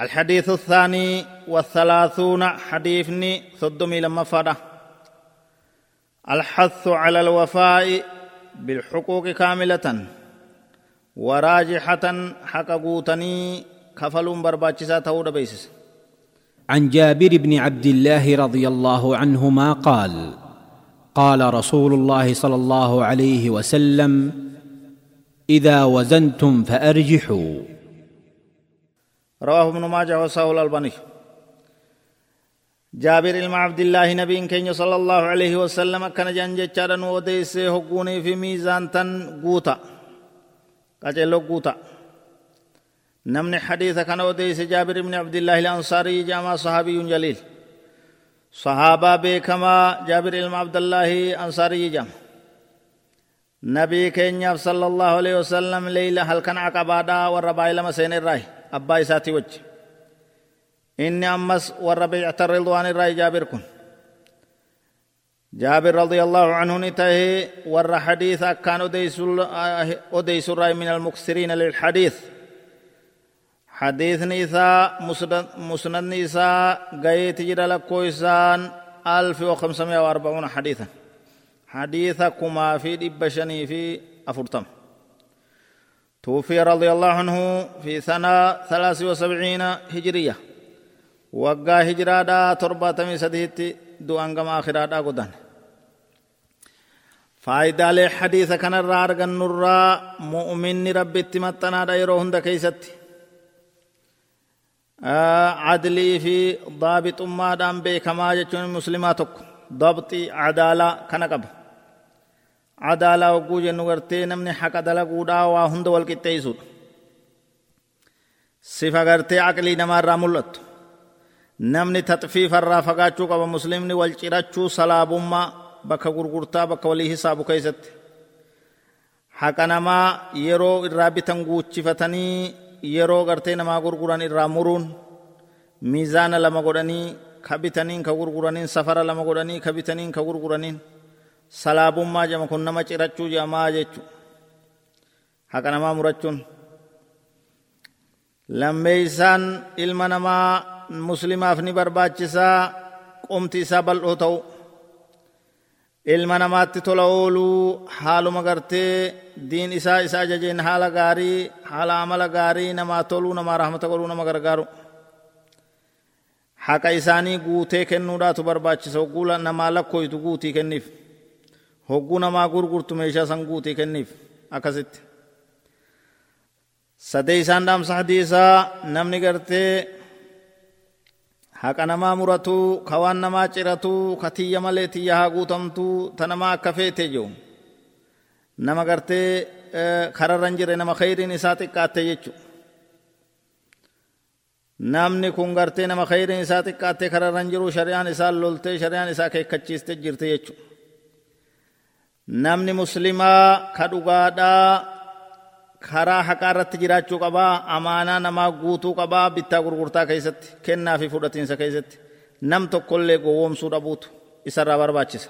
الحديث الثاني والثلاثون حديثني ثدمي لما فدا. الحث على الوفاء بالحقوق كاملة وراجحة حق قوتني كفل برباتشسا تود بيسس. عن جابر بن عبد الله رضي الله عنهما قال قال رسول الله صلى الله عليه وسلم إذا وزنتم فأرجحوا. رواه ابن ماجه وصححه الألباني جابر ilma abdillaahi nabiin keenya sala allahu alaihi wasallam akkana jedhan jechaadha nu odeessee hogguunii fi miizaan tan guuta qaceello guuta namni hadiisa kana odeesse jaabir ibni abdillaahi ilansaarii jedhamaa sahaabiyuun jaliil sahaabaa beekamaa jaabir ilma abdallaahi ansaarii jedhama nabii keenyaaf sala allahu alaihi wasallam leeyla halkan aqabaadhaa warra baay'ee lama seenee irraayi isaatii wajji. Inni ammas warra beeycata ridwaan irraa jaabir kun. جابر رضي الله عنه نتهي ور حديث كان أديس الرأي من المكسرين للحديث حديث نيسا مسند نيسا قيت جرى لكويسان ألف وخمسمائة وأربعون حديثا حديثكما في دبشني في أفرتم توفي رضي الله عنه في سنة ثلاث وسبعين هجرية. وقا هجرة دا تربة سديت دو أنقم آخرة دا قدان فايدة لحديث كان الرار النرى مؤمن ربي اتمتنا دا يروهن دا كيست. آه عدلي في ضابط ما دام بكما جتون مسلماتك. ضبط عدالة كان قبل. Adaalaa hogguu jennu gartee namni haqa dalaguudhaa waa hunda wal qixxeessuudha sifa gartee aqlii namaarraa mul'attu namni taxfiifarraa fagaachuu qaba muslimni wal cirachuu salaabummaa bakka gurgurtaa bakka walii hisaabu keessatti haqa namaa yeroo irraa bitan guuchifatanii yeroo gartee namaa gurguran irraa muruun miizaana lama godhanii ka bitaniin ka gurguraniin safara lama godhanii ka bitaniin ka salaabummaa jama kun nama cirachuu jamaa jechu haqa namaa murachuun lammeeysaan ilma namaa muslimaaf ni barbaachisaa qomti isaa bal'oo ta'u ilma namaatti tola ooluu haaluma gartee diin isaa isa ajajeen haala gaarii haala amala gaarii namaa toluu namaa rahmata godhuu nama gargaaru haqa isaanii guutee kennuudhaatu barbaachisa hogguu namaa lakkoytu guutii kenniif hogguu namaa gurgurtu meeshaa san guutii kenniif akkasitti sadee isaan dhaamsa hadiisaa namni gartee haqa namaa muratuu ka waan namaa ciratuu ka tiyya malee tiyya haa guutamtuu ta namaa akka feete jiru nama gartee kararra hin jirre nama khayriin isaa xiqqaatte jechu namni kun gartee nama khayriin isaa xiqqaatte kararra hin jiru shari'aan isaa loltee shari'aan isaa keekkachiiste jirte jechuudha namni muslimaa ka dhugaadhaa karaa haqaa irratti jiraachuu qabaa amaanaa namaa guutuu qabaa bittaa gurgurtaa keessatti kennaa fi fudhatiinsa keessatti. Nam tokkollee gowwoomsuu dhabuutu isarraa barbaachisa